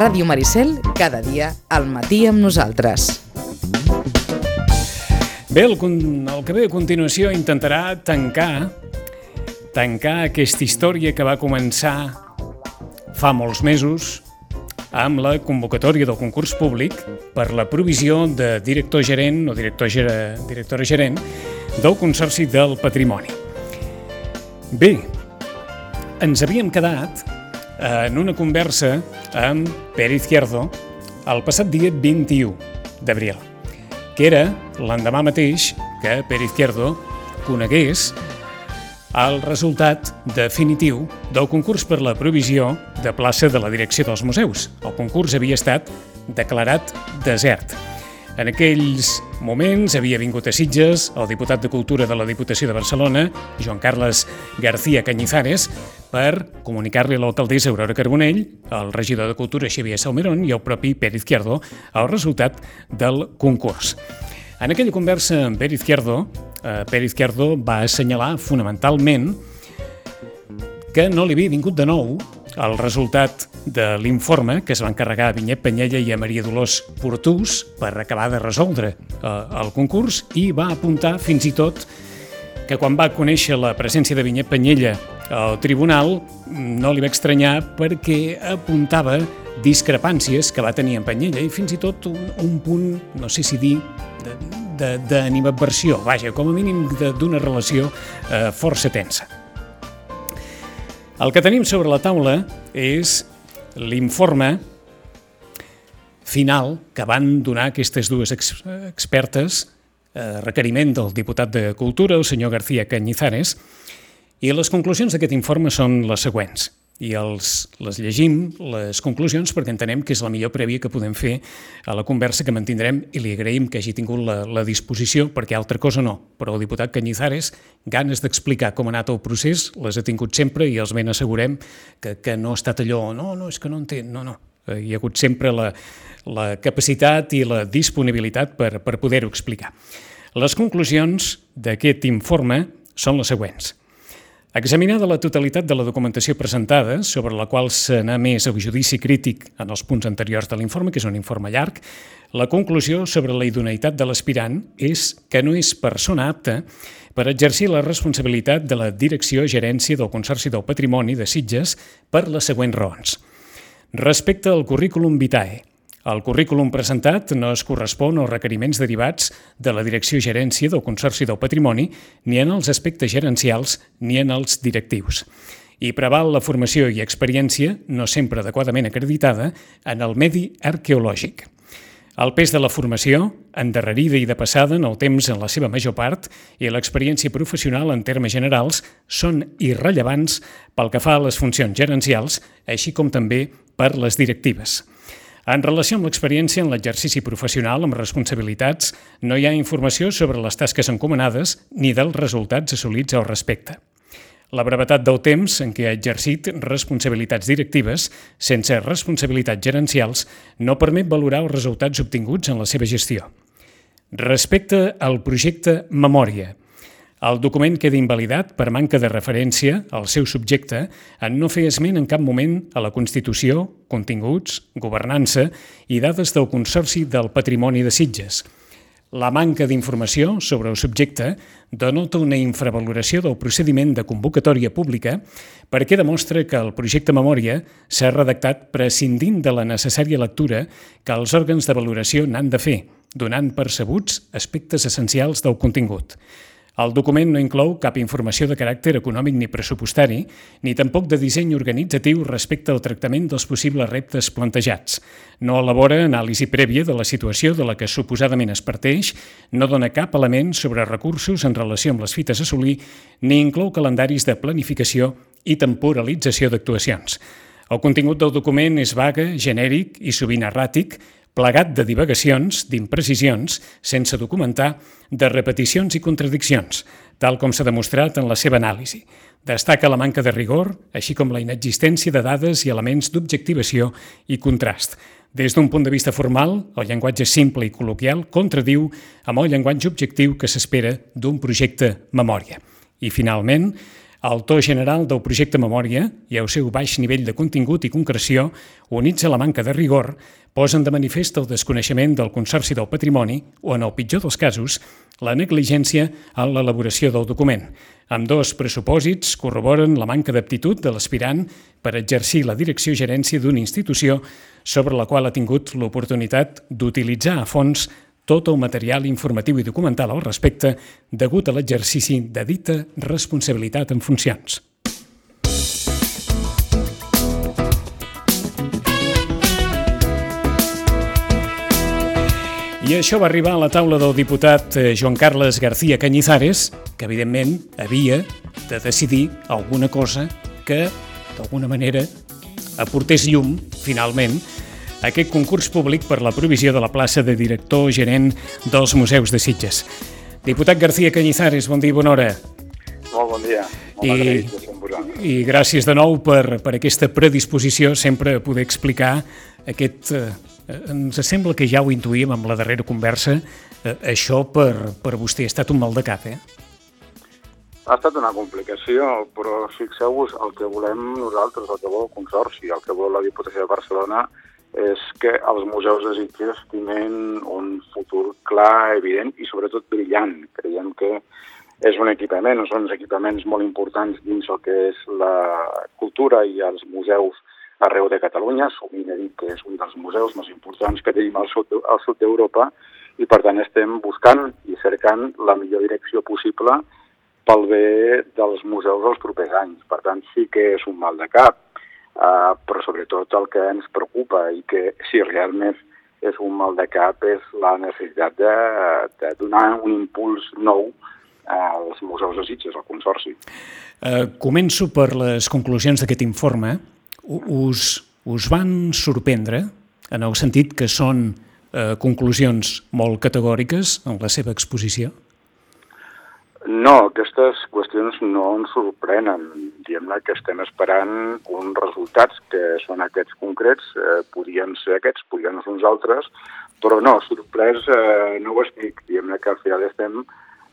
Ràdio Maricel, cada dia al matí amb nosaltres. Bé, el, el que ve a continuació intentarà tancar tancar aquesta història que va començar fa molts mesos amb la convocatòria del concurs públic per la provisió de director gerent o director directora gerent del Consorci del Patrimoni. Bé, ens havíem quedat en una conversa amb Pere Izquierdo el passat dia 21 d'abril, que era l'endemà mateix que Pere Izquierdo conegués el resultat definitiu del concurs per la provisió de plaça de la direcció dels museus. El concurs havia estat declarat desert. En aquells moments havia vingut a Sitges el diputat de Cultura de la Diputació de Barcelona, Joan Carles García Cañizares, per comunicar-li a l'alcaldessa Aurora Carbonell, el regidor de Cultura Xavier Salmerón i el propi Pere Izquierdo el resultat del concurs. En aquella conversa amb Pere Izquierdo, eh, Pere Izquierdo va assenyalar fonamentalment que no li havia vingut de nou el resultat de l'informe que es va encarregar a Vinyet Penyella i a Maria Dolors Portús per acabar de resoldre eh, el concurs i va apuntar fins i tot que quan va conèixer la presència de Vinyet Penyella al tribunal no li va estranyar perquè apuntava discrepàncies que va tenir en Penyella i fins i tot un, un punt, no sé si dir, d'animadversió, vaja, com a mínim d'una relació eh, força tensa. El que tenim sobre la taula és l'informe final que van donar aquestes dues ex expertes, eh, requeriment del diputat de Cultura, el senyor García Cañizares, i les conclusions d'aquest informe són les següents i els, les llegim, les conclusions, perquè entenem que és la millor prèvia que podem fer a la conversa que mantindrem i li agraïm que hagi tingut la, la disposició, perquè altra cosa no, però el diputat Cañizares, ganes d'explicar com ha anat el procés, les ha tingut sempre i els ben assegurem que, que no ha estat allò, no, no, és que no entenc, no, no, eh, hi ha hagut sempre la, la capacitat i la disponibilitat per, per poder-ho explicar. Les conclusions d'aquest informe són les següents. Examinada la totalitat de la documentació presentada, sobre la qual s'anà més a judici crític en els punts anteriors de l'informe, que és un informe llarg, la conclusió sobre la idoneïtat de l'aspirant és que no és persona apta per exercir la responsabilitat de la direcció gerència del Consorci del Patrimoni de Sitges per les següents raons. Respecte al currículum vitae, el currículum presentat no es correspon als requeriments derivats de la Direcció Gerència del Consorci del Patrimoni ni en els aspectes gerencials ni en els directius. I preval la formació i experiència, no sempre adequadament acreditada, en el medi arqueològic. El pes de la formació, endarrerida i de passada en el temps en la seva major part, i l'experiència professional en termes generals són irrellevants pel que fa a les funcions gerencials, així com també per les directives. En relació amb l'experiència en l'exercici professional amb responsabilitats, no hi ha informació sobre les tasques encomanades ni dels resultats assolits al respecte. La brevetat del temps en què ha exercit responsabilitats directives sense responsabilitats gerencials no permet valorar els resultats obtinguts en la seva gestió. Respecte al projecte Memòria, el document queda invalidat per manca de referència al seu subjecte en no fer esment en cap moment a la Constitució, continguts, governança i dades del Consorci del Patrimoni de Sitges. La manca d'informació sobre el subjecte denota una infravaloració del procediment de convocatòria pública perquè demostra que el projecte Memòria s'ha redactat prescindint de la necessària lectura que els òrgans de valoració n'han de fer, donant percebuts aspectes essencials del contingut. El document no inclou cap informació de caràcter econòmic ni pressupostari, ni tampoc de disseny organitzatiu respecte al tractament dels possibles reptes plantejats. No elabora anàlisi prèvia de la situació de la que suposadament es parteix, no dona cap element sobre recursos en relació amb les fites a assolir, ni inclou calendaris de planificació i temporalització d'actuacions. El contingut del document és vaga, genèric i sovint erràtic, plegat de divagacions, d'imprecisions, sense documentar, de repeticions i contradiccions, tal com s'ha demostrat en la seva anàlisi. Destaca la manca de rigor, així com la inexistència de dades i elements d'objectivació i contrast. Des d'un punt de vista formal, el llenguatge simple i col·loquial contradiu amb el llenguatge objectiu que s'espera d'un projecte memòria. I, finalment, To general del projecte Memòria i el seu baix nivell de contingut i concreció, units a la manca de rigor, posen de manifest el desconeixement del Consorci del Patrimoni o, en el pitjor dels casos, la negligència en l'elaboració del document. Amb dos pressupòsits corroboren la manca d'aptitud de l'aspirant per exercir la direcció gerència d'una institució sobre la qual ha tingut l'oportunitat d'utilitzar a fons tot el material informatiu i documental al respecte degut a l'exercici de dita responsabilitat en funcions. I això va arribar a la taula del diputat eh, Joan Carles García Cañizares, que evidentment havia de decidir alguna cosa que, d'alguna manera, aportés llum, finalment, aquest concurs públic per la provisió de la plaça de director gerent dels Museus de Sitges. Diputat García Cañizares, bon dia i bona hora. Molt bon dia. I, I gràcies de nou per, per aquesta predisposició sempre a poder explicar aquest... Eh, ens sembla que ja ho intuïm amb la darrera conversa, eh, això per, per vostè ha estat un mal de cap, eh? Ha estat una complicació, però fixeu-vos, el que volem nosaltres, el que vol el Consorci, el que vol la Diputació de Barcelona, és que els museus de Sitges tinguin un futur clar, evident i sobretot brillant. Creiem que és un equipament, són uns equipaments molt importants dins el que és la cultura i els museus arreu de Catalunya. Sovint he dit que és un dels museus més importants que tenim al sud, sud d'Europa i per tant estem buscant i cercant la millor direcció possible pel bé dels museus els propers anys. Per tant, sí que és un mal de cap, Uh, però sobretot el que ens preocupa i que si realment és un mal de cap és la necessitat de, de donar un impuls nou als museus de Sitges, al Consorci. Uh, començo per les conclusions d'aquest informe. Us, us van sorprendre en el sentit que són uh, conclusions molt categòriques en la seva exposició? No, aquestes qüestions no ens sorprenen. Diem-ne que estem esperant uns resultats que són aquests concrets, eh, podien ser aquests, podien ser uns altres, però no, sorprès eh, no ho estic. Diem-ne que al final estem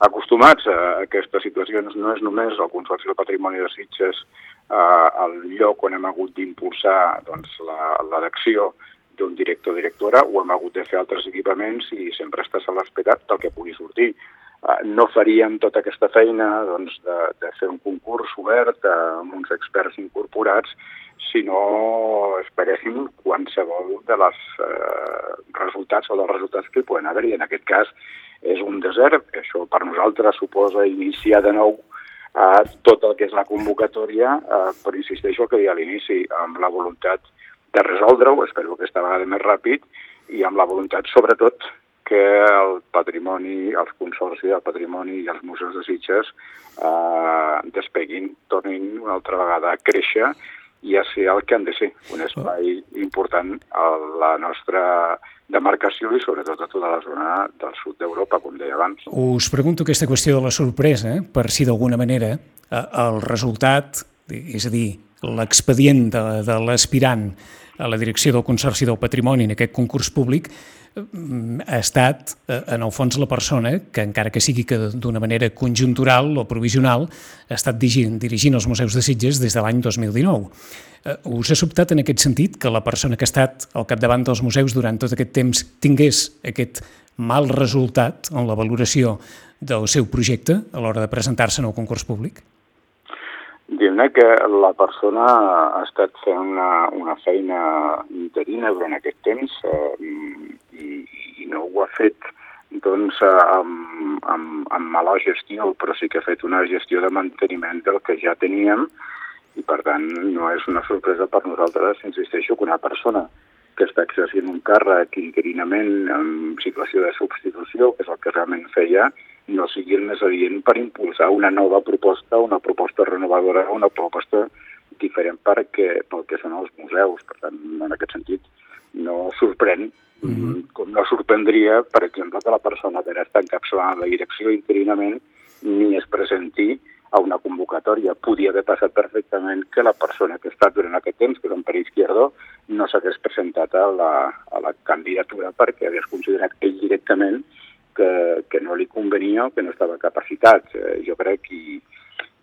acostumats a aquestes situacions. No és només el Consorci del Patrimoni de Sitges eh, el lloc on hem hagut d'impulsar doncs, l'elecció d'un director o directora, ho hem hagut de fer altres equipaments i sempre estàs a l'espera del que pugui sortir. Eh, no faríem tota aquesta feina doncs, de, de fer un concurs obert eh, amb uns experts incorporats si no esperéssim qualsevol de les eh, resultats o dels resultats que hi poden haver-hi. En aquest cas és un desert, això per nosaltres suposa iniciar de nou eh, tot el que és la convocatòria, eh, però insisteixo el que deia a l'inici, amb la voluntat de resoldre-ho, espero que aquesta vegada més ràpid, i amb la voluntat, sobretot, que el patrimoni, els consorcis del patrimoni i els museus de Sitges eh, despeguin, tornin una altra vegada a créixer i a ser el que han de ser, un espai important a la nostra demarcació i sobretot a tota la zona del sud d'Europa, com deia abans. Us pregunto aquesta qüestió de la sorpresa, per si d'alguna manera eh, el resultat, és a dir, l'expedient de, de l'aspirant a la direcció del Consorci del Patrimoni en aquest concurs públic ha estat, eh, en el fons, la persona que, encara que sigui que d'una manera conjuntural o provisional, ha estat dirigint, dirigint els museus de Sitges des de l'any 2019. Eh, us ha sobtat en aquest sentit que la persona que ha estat al capdavant dels museus durant tot aquest temps tingués aquest mal resultat en la valoració del seu projecte a l'hora de presentar-se en el concurs públic? Diem-ne que la persona ha estat fent una, una feina interina durant aquest temps, eh, i, i no ho ha fet doncs, amb, amb, amb mala gestió, però sí que ha fet una gestió de manteniment del que ja teníem i, per tant, no és una sorpresa per nosaltres, insisteixo, que una persona que està exercint un càrrec interinament en situació de substitució, que és el que realment feia, no sigui el més adient per impulsar una nova proposta, una proposta renovadora, una proposta diferent perquè, pel que són els museus. Per tant, en aquest sentit, no sorprèn Mm -hmm. Com no sorprendria, per exemple, que la persona que ara està encapçalant la direcció interinament ni es presenti a una convocatòria. Podia haver passat perfectament que la persona que ha estat durant aquest temps, que és en Pere Izquierdo, no s'hagués presentat a la, a la candidatura perquè hagués considerat ell directament que, que no li convenia o que no estava capacitat. Eh, jo crec i,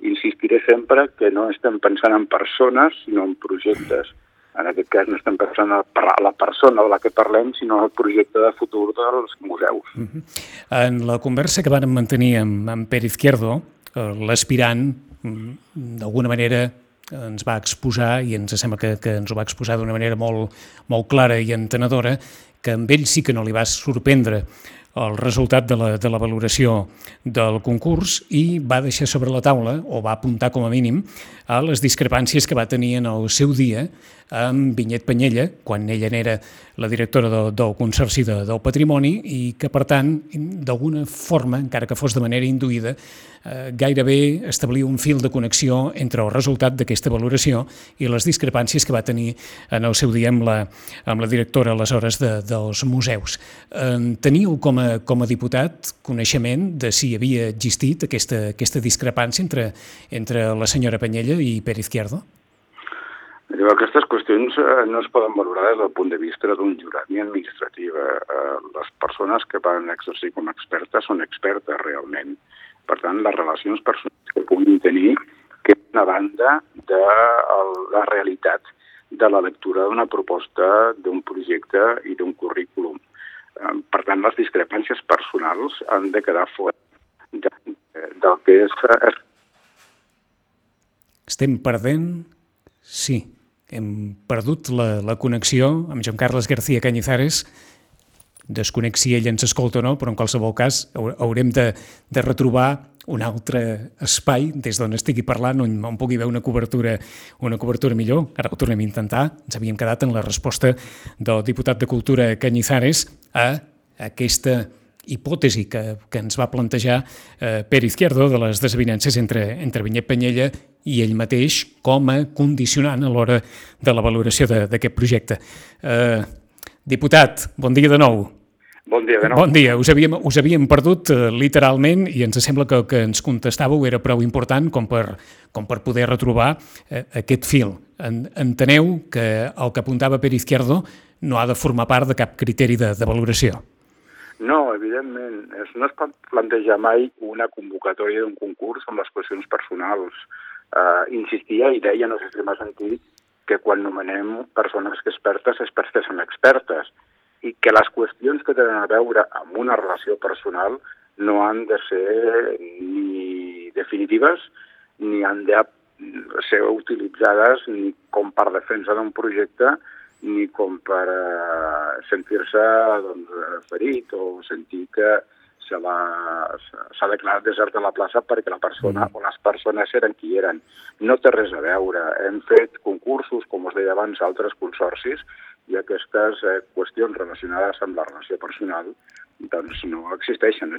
insistiré sempre que no estem pensant en persones, sinó en projectes. En aquest cas no estem pensant en la persona de la que parlem, sinó el projecte de futur dels museus. Uh -huh. En la conversa que vam mantenir amb, amb Pere Izquierdo, eh, l'aspirant, mm, d'alguna manera, ens va exposar, i ens sembla que, que ens ho va exposar d'una manera molt, molt clara i entenedora, que amb ell sí que no li va sorprendre el resultat de la, de la valoració del concurs i va deixar sobre la taula, o va apuntar com a mínim, a les discrepàncies que va tenir en el seu dia amb Vinyet Panyella, quan ella n'era la directora del, del Consorci de, del Patrimoni i que, per tant, d'alguna forma, encara que fos de manera induïda, eh, gairebé establia un fil de connexió entre el resultat d'aquesta valoració i les discrepàncies que va tenir en el seu dia amb la, amb la directora aleshores de, dels museus. Eh, teniu com a, com a diputat coneixement de si havia existit aquesta, aquesta discrepància entre, entre la senyora Panyella i Pere Izquierdo? Aquestes qüestions eh, no es poden valorar des del punt de vista d'un jurat ni administrativa. Eh, les persones que van exercir com a expertes són expertes realment. Per tant, les relacions personals que puguin tenir que una banda de la realitat de la lectura d'una proposta, d'un projecte i d'un currículum. Eh, per tant, les discrepàncies personals han de quedar fora de, de, del que és... Estem perdent? Sí, hem perdut la, la connexió amb Joan Carles García Cañizares, desconec si ell ens escolta o no, però en qualsevol cas haurem de, de retrobar un altre espai des d'on estigui parlant on, on pugui haver una cobertura, una cobertura millor. Ara ho tornem a intentar. Ens havíem quedat en la resposta del diputat de Cultura Cañizares a aquesta hipòtesi que, que ens va plantejar eh, Pere Izquierdo de les desavinences entre, entre Vinyet Penyella i ell mateix com a condicionant a l'hora de la valoració d'aquest projecte. Eh, diputat, bon dia de nou. Bon dia de nou. Bon dia. Us havíem, us havíem perdut eh, literalment i ens sembla que el que ens contestàveu era prou important com per, com per poder retrobar eh, aquest fil. En, enteneu que el que apuntava Pere Izquierdo no ha de formar part de cap criteri de, de valoració. No, evidentment. Es, no es pot plantejar mai una convocatòria d'un concurs amb les qüestions personals. Uh, insistia i deia, no sé si m'ha sentit, que quan nomenem persones expertes, expertes són expertes i que les qüestions que tenen a veure amb una relació personal no han de ser ni definitives ni han de ser utilitzades ni com per defensa d'un projecte ni com per eh, sentir-se doncs, ferit o sentir que s'ha declarat desert de la plaça perquè la persona mm. o les persones eren qui eren. No té res a veure. Hem fet concursos, com us deia abans, altres consorcis, i aquestes eh, qüestions relacionades amb la relació personal doncs no existeixen,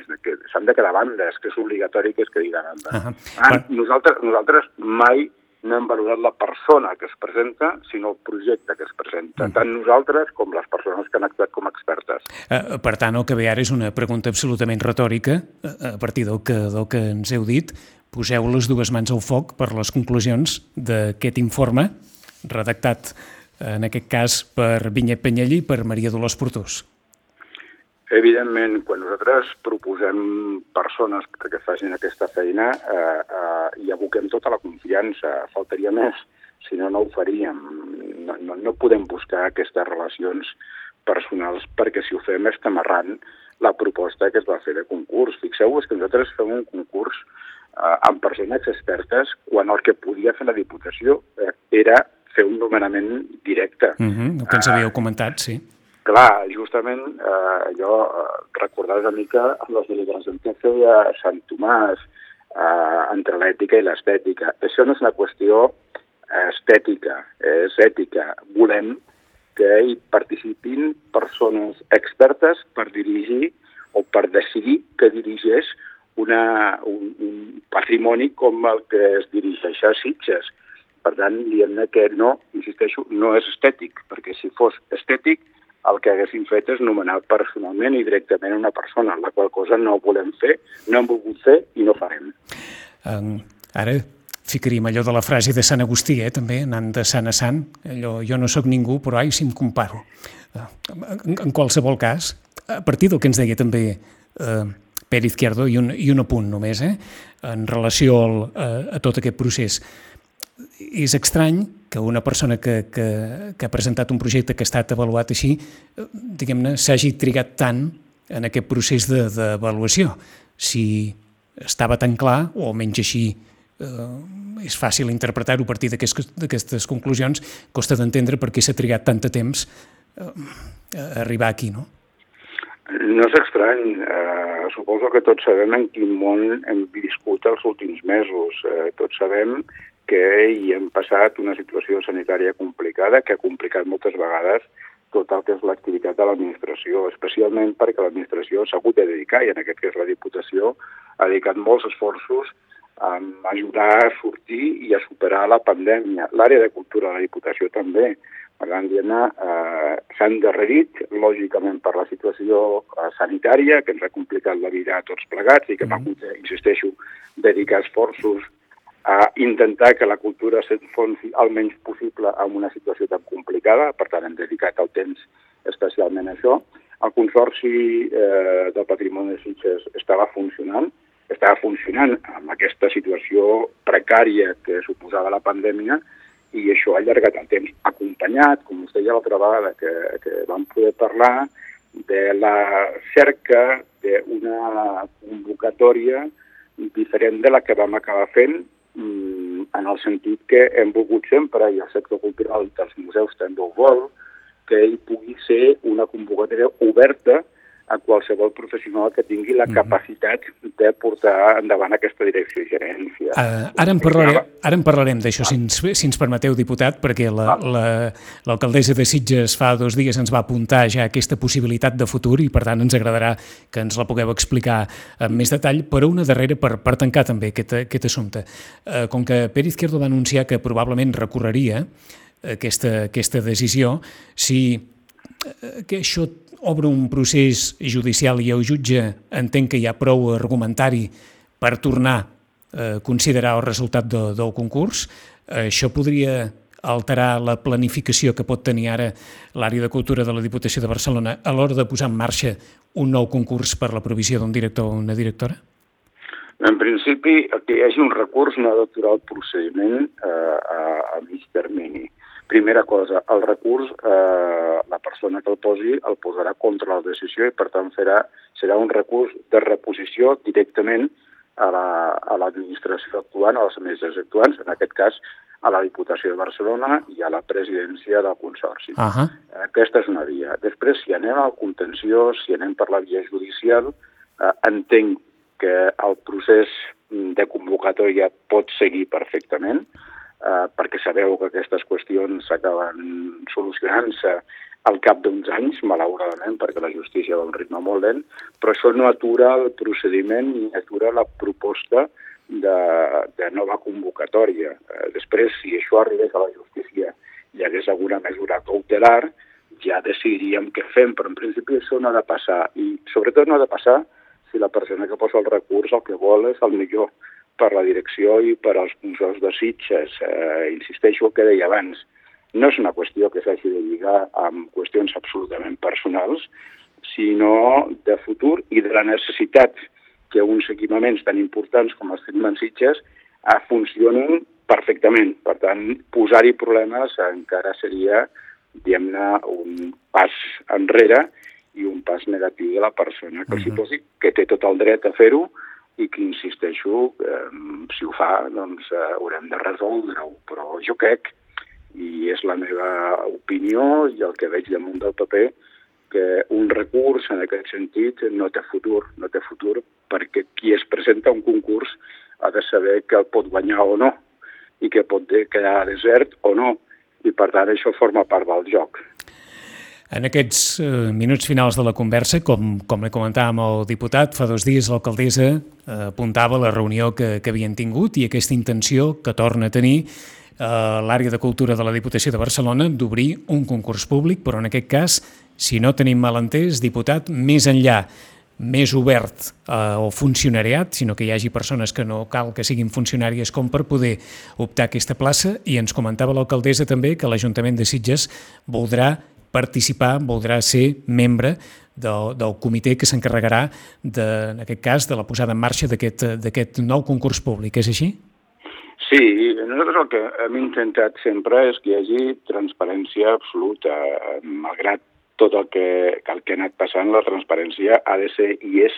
s'han de quedar és que és obligatori que es quedi a banda. Ah, nosaltres, nosaltres mai no hem valorat la persona que es presenta, sinó el projecte que es presenta, mm. tant nosaltres com les persones que han actuat com a expertes. Uh, per tant, el que ve ara és una pregunta absolutament retòrica, a partir del que, del que ens heu dit, poseu les dues mans al foc per les conclusions d'aquest informe, redactat en aquest cas per Vinyet Penyelli i per Maria Dolors Portús. Evidentment, quan nosaltres proposem persones que facin aquesta feina eh, eh, i aboquem tota la confiança, faltaria més, si no, no ho faríem. No, no, no podem buscar aquestes relacions personals perquè si ho fem estem errant la proposta que es va fer de concurs. Fixeu-vos que nosaltres fem un concurs eh, amb persones expertes quan el que podia fer la Diputació eh, era fer un nomenament directe. Uh -huh, el que ens havíeu comentat, sí. Clar, justament eh, jo eh, recordar una mica les deliberacions que feia Sant Tomàs eh, entre l'ètica i l'estètica. Això no és una qüestió estètica, és ètica. Volem que hi participin persones expertes per dirigir o per decidir que dirigeix una, un, un patrimoni com el que es dirigeix a Sitges. Per tant, diem que no, insisteixo, no és estètic, perquè si fos estètic el que haguéssim fet és nomenar personalment i directament una persona, la qual cosa no volem fer, no hem volgut fer i no farem. Um, ara ficaríem allò de la frase de Sant Agustí, eh, també, anant de sant a sant, allò, jo no sóc ningú, però ai, si em comparo. Uh, en, en qualsevol cas, a partir del que ens deia també eh, Per Izquierdo, i un, i un apunt només, eh? en relació al, a, a tot aquest procés. És estrany que una persona que, que, que ha presentat un projecte que ha estat avaluat així, diguem-ne, s'hagi trigat tant en aquest procés d'avaluació. Si estava tan clar, o almenys així eh, és fàcil interpretar-ho a partir d'aquestes conclusions, costa d'entendre per què s'ha trigat tant de temps eh, a arribar aquí, no? No és estrany. Eh, suposo que tots sabem en quin món hem viscut els últims mesos. Eh, tots sabem que hi hem passat una situació sanitària complicada que ha complicat moltes vegades tot el que és l'activitat de l'administració, especialment perquè l'administració s'ha hagut de dedicar, i en aquest cas la Diputació ha dedicat molts esforços a ajudar a sortir i a superar la pandèmia. L'àrea de cultura de la Diputació també. Per tant, eh, s'ha endarrerit, lògicament, per la situació eh, sanitària, que ens ha complicat la vida a tots plegats i que mm -hmm. hem insisteixo, dedicar esforços a intentar que la cultura s'enfonsi el menys possible en una situació tan complicada, per tant hem dedicat el temps especialment a això. El Consorci eh, del Patrimoni de Sitges estava funcionant, estava funcionant amb aquesta situació precària que suposava la pandèmia i això ha allargat el temps, acompanyat, com us deia l'altra vegada que, que vam poder parlar, de la cerca d'una convocatòria diferent de la que vam acabar fent en el sentit que hem volgut sempre, i el sector cultural dels museus també ho vol, que ell pugui ser una convocatòria oberta a qualsevol professional que tingui la mhm. capacitat de portar endavant aquesta direcció i gerència. Uh, ara, en parlarem, ara en parlarem d'això, si, ens, si ens permeteu, diputat, perquè l'alcaldessa la, la, de Sitges fa dos dies ens va apuntar ja aquesta possibilitat de futur i, per tant, ens agradarà que ens la pugueu explicar amb més detall, però una darrera per, per tancar també aquest, aquest assumpte. Uh, com que Pere Izquierdo va anunciar que probablement recorreria aquesta, aquesta decisió, si que això obre un procés judicial i el jutge entén que hi ha prou argumentari per tornar a considerar el resultat de, del concurs, això podria alterar la planificació que pot tenir ara l'àrea de cultura de la Diputació de Barcelona a l'hora de posar en marxa un nou concurs per la provisió d'un director o una directora? En principi, que hi hagi un recurs no ha d'aturar el procediment eh, a, a mig termini. Primera cosa, el recurs, eh, la persona que el posi el posarà contra la decisió i, per tant, farà, serà un recurs de reposició directament a l'administració la, actuant, a les administracions actuants, en aquest cas a la Diputació de Barcelona i a la presidència del Consorci. Uh -huh. Aquesta és una via. Després, si anem al contenció, si anem per la via judicial, eh, entenc que el procés de convocatòria pot seguir perfectament, eh, perquè sabeu que aquestes qüestions s'acaben solucionant-se al cap d'uns anys, malauradament, perquè la justícia va un ritme molt lent, però això no atura el procediment ni atura la proposta de, de nova convocatòria. Eh, després, si això arribés a la justícia hi hagués alguna mesura cautelar, ja decidiríem què fem, però en principi això no ha de passar. I sobretot no ha de passar si la persona que posa el recurs el que vol és el millor per la direcció i per als consorts de Sitges. Eh, insisteixo el que deia abans, no és una qüestió que s'hagi de lligar amb qüestions absolutament personals, sinó de futur i de la necessitat que uns equipaments tan importants com els tenim Sitges eh, funcionin perfectament. Per tant, posar-hi problemes encara seria, diguem-ne, un pas enrere i un pas negatiu de la persona que uh -huh. s'hi posi, que té tot el dret a fer-ho, i que, insisteixo, eh, si ho fa, doncs eh, haurem de resoldre-ho. Però jo crec, i és la meva opinió i el que veig damunt del paper, que un recurs en aquest sentit no té futur, no té futur perquè qui es presenta a un concurs ha de saber que el pot guanyar o no i que pot quedar desert o no i per tant això forma part del joc. En aquests eh, minuts finals de la conversa, com, com li comentàvem el diputat, fa dos dies l'alcaldessa eh, apuntava la reunió que, que havien tingut i aquesta intenció que torna a tenir eh, l'àrea de cultura de la Diputació de Barcelona d'obrir un concurs públic, però en aquest cas, si no tenim malentès, diputat, més enllà més obert eh, o funcionariat, sinó que hi hagi persones que no cal que siguin funcionàries com per poder optar a aquesta plaça i ens comentava l'alcaldessa també que l'Ajuntament de Sitges voldrà participar, voldrà ser membre del, del comitè que s'encarregarà, en aquest cas, de la posada en marxa d'aquest nou concurs públic. És així? Sí, nosaltres el que hem intentat sempre és que hi hagi transparència absoluta. Malgrat tot el que, el que ha anat passant, la transparència ha de ser i és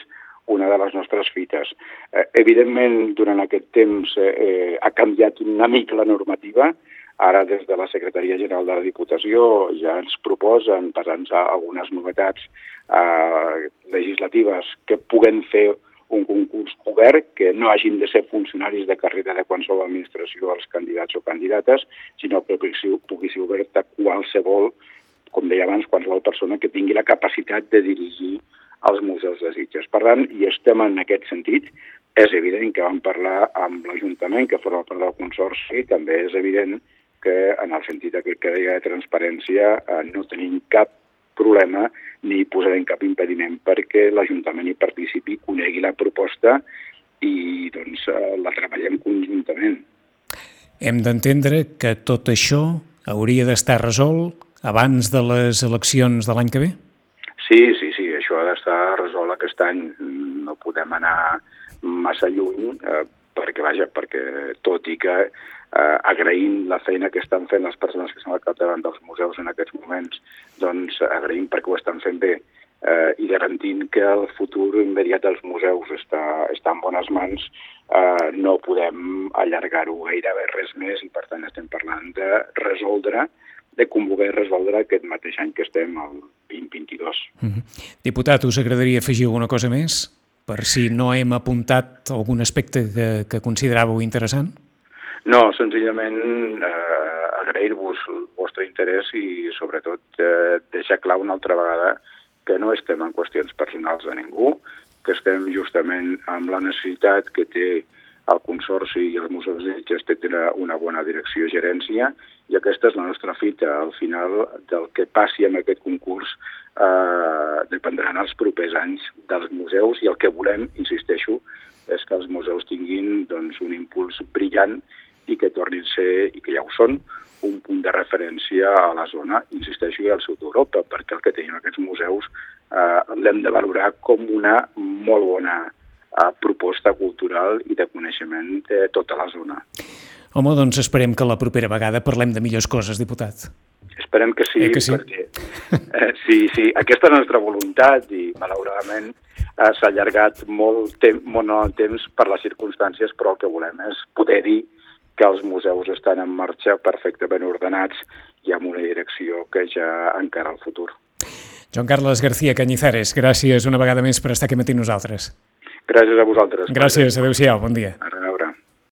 una de les nostres fites. Eh, evidentment, durant aquest temps eh, eh, ha canviat una mica la normativa. Ara, des de la Secretaria General de la Diputació, ja ens proposen passar-nos algunes novetats eh, legislatives que puguen fer un concurs obert, que no hagin de ser funcionaris de carrera de qualsevol administració els candidats o candidates, sinó que pugui, ser obert a qualsevol, com deia abans, qualsevol persona que tingui la capacitat de dirigir als museus de Sitges. Per tant, i estem en aquest sentit. És evident que vam parlar amb l'Ajuntament, que forma part del Consorci, també és evident que en el sentit aquest que deia de transparència eh, no tenim cap problema ni posarem cap impediment perquè l'Ajuntament hi participi, conegui la proposta i doncs, eh, la treballem conjuntament. Hem d'entendre que tot això hauria d'estar resolt abans de les eleccions de l'any que ve? Sí, sí, sí, això ha d'estar resolt aquest any. No podem anar massa lluny eh, perquè, vaja, perquè tot i que eh, agraïm la feina que estan fent les persones que són al capdavant dels museus en aquests moments, doncs agraïm perquè ho estan fent bé eh, i garantint que el futur immediat dels museus està, està en bones mans, eh, no podem allargar-ho gairebé res més i per tant estem parlant de resoldre de convocar i resoldre aquest mateix any que estem, el 2022. Mm -hmm. Diputat, us agradaria afegir alguna cosa més? Per si no hem apuntat algun aspecte que, que consideràveu interessant? No, senzillament eh, agrair-vos el vostre interès i sobretot eh, deixar clar una altra vegada que no estem en qüestions personals de ningú, que estem justament amb la necessitat que té el Consorci i els Museus de Sitges tenen una bona direcció i gerència i aquesta és la nostra fita. Al final del que passi amb aquest concurs eh, dependran els propers anys dels museus i el que volem, insisteixo, és que els museus tinguin doncs, un impuls brillant i que tornin a ser, i que ja ho són, un punt de referència a la zona, insisteixo, i al sud d'Europa, perquè el que tenim aquests museus eh, l'hem de valorar com una molt bona eh, proposta cultural i de coneixement de tota la zona. Home, doncs esperem que la propera vegada parlem de millors coses, diputat. Esperem que sí, eh que sí? perquè eh, sí, sí, aquesta és la nostra voluntat i malauradament eh, s'ha allargat molt, temps, molt el temps per les circumstàncies, però el que volem és poder dir que els museus estan en marxa perfectament ordenats i amb una direcció que ja encara el futur. Joan Carles García Cañizares, gràcies una vegada més per estar aquí matí nosaltres. Gràcies a vosaltres. Gràcies, adeu-siau, bon dia.